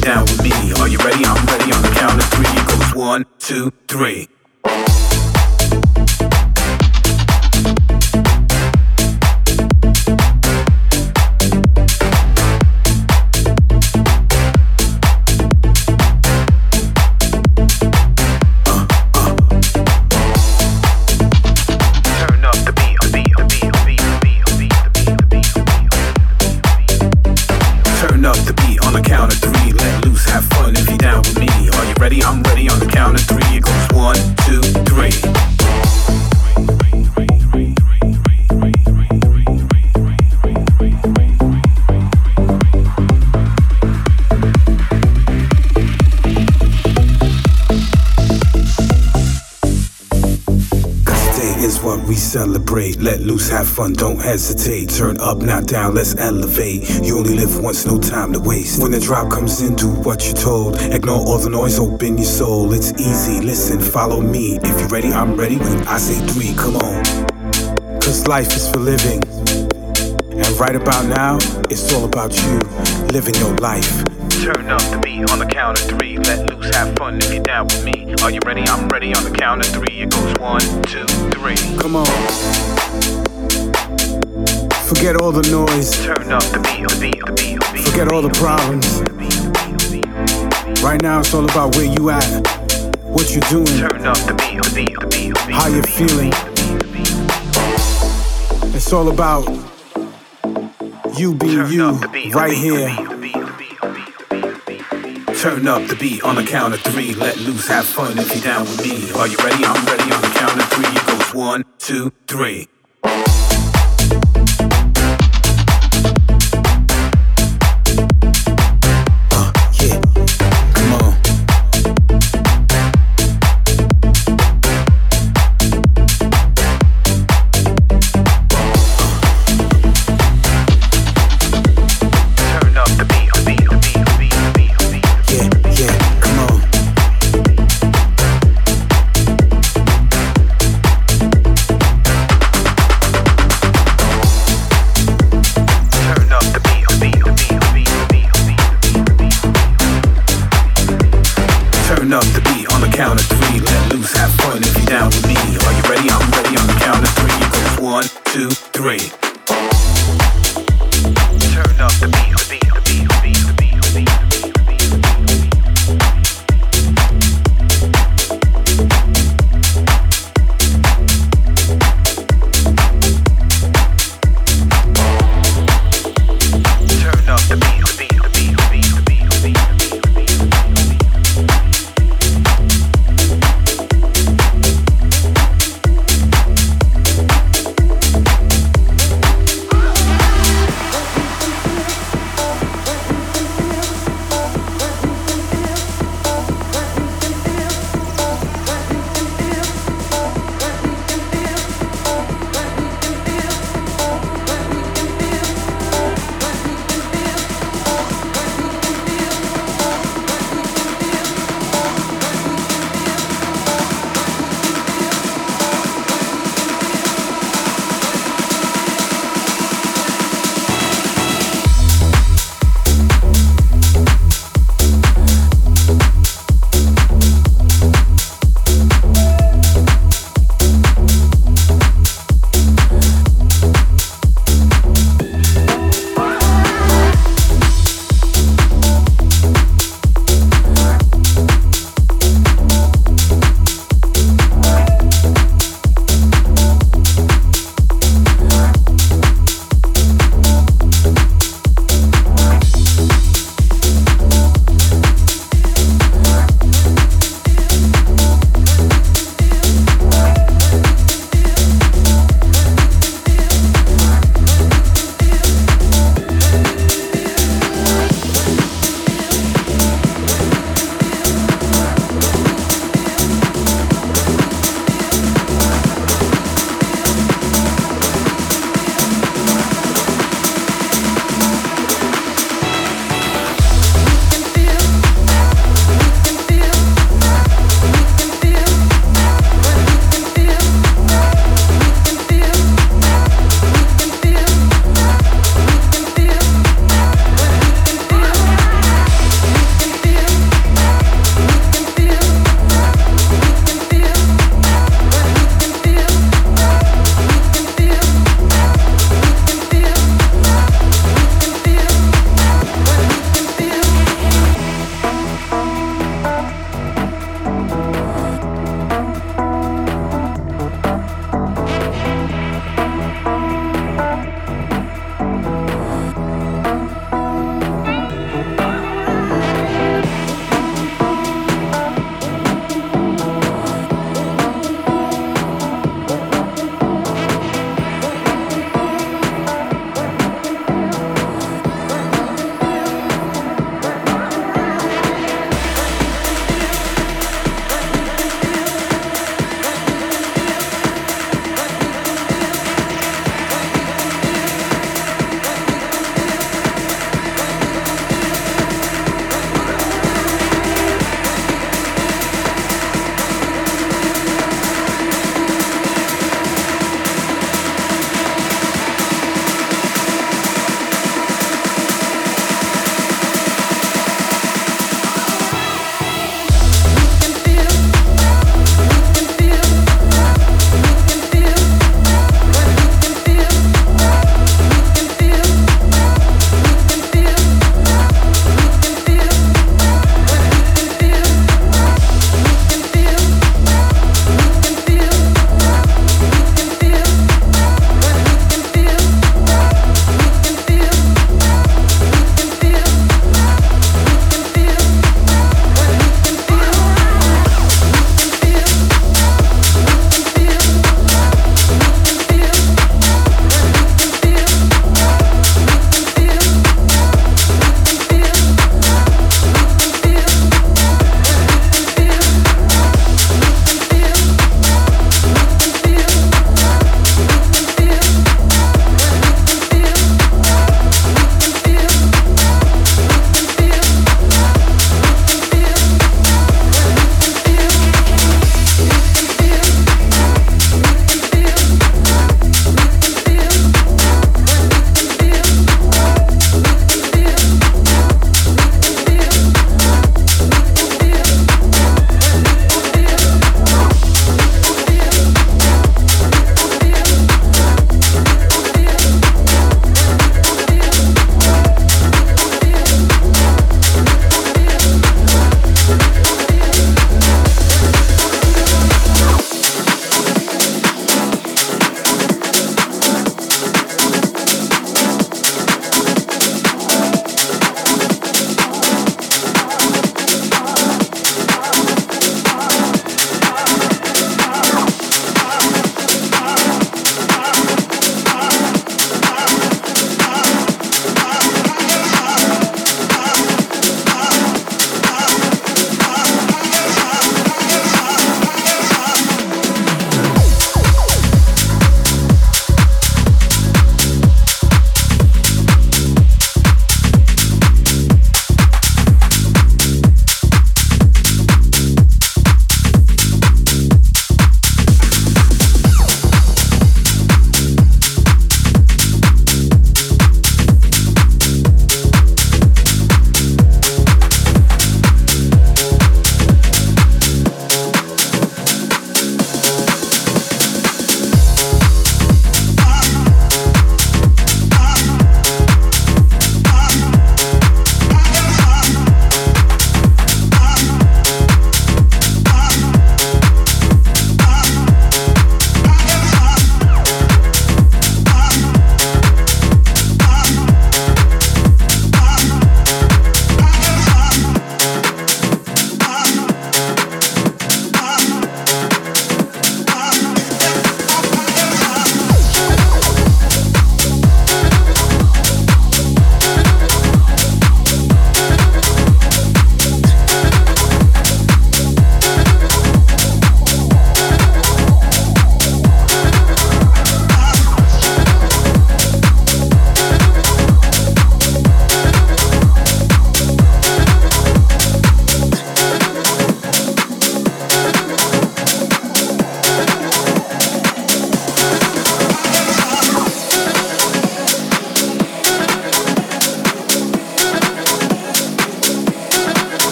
down with me. Are you ready? I'm ready on the count of three. Goes one, two, three. Let loose, have fun, don't hesitate. Turn up, not down, let's elevate. You only live once, no time to waste. When the drop comes in, do what you're told. Ignore all the noise, open your soul. It's easy, listen, follow me. If you're ready, I'm ready. When I say three, come on. Cause life is for living. And right about now, it's all about you living your life. Turn up the beat on the count of three. Let loose, have fun if you're down with me. Are you ready? I'm ready on the count of three. It goes one, two, three. Come on. Forget all the noise, Turn up the beat, the beat, the beat, the beat. forget all the problems. Right now, it's all about where you at, what you're doing, Turn up the beat, the beat, the beat, the beat. How you the beat, feeling? It's all about you being you up the beat, the right here. Turn up the beat on the count of three. Let loose, have fun if you're down with me. Are you ready? I'm ready on the count of three. It goes one, two, three.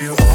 You.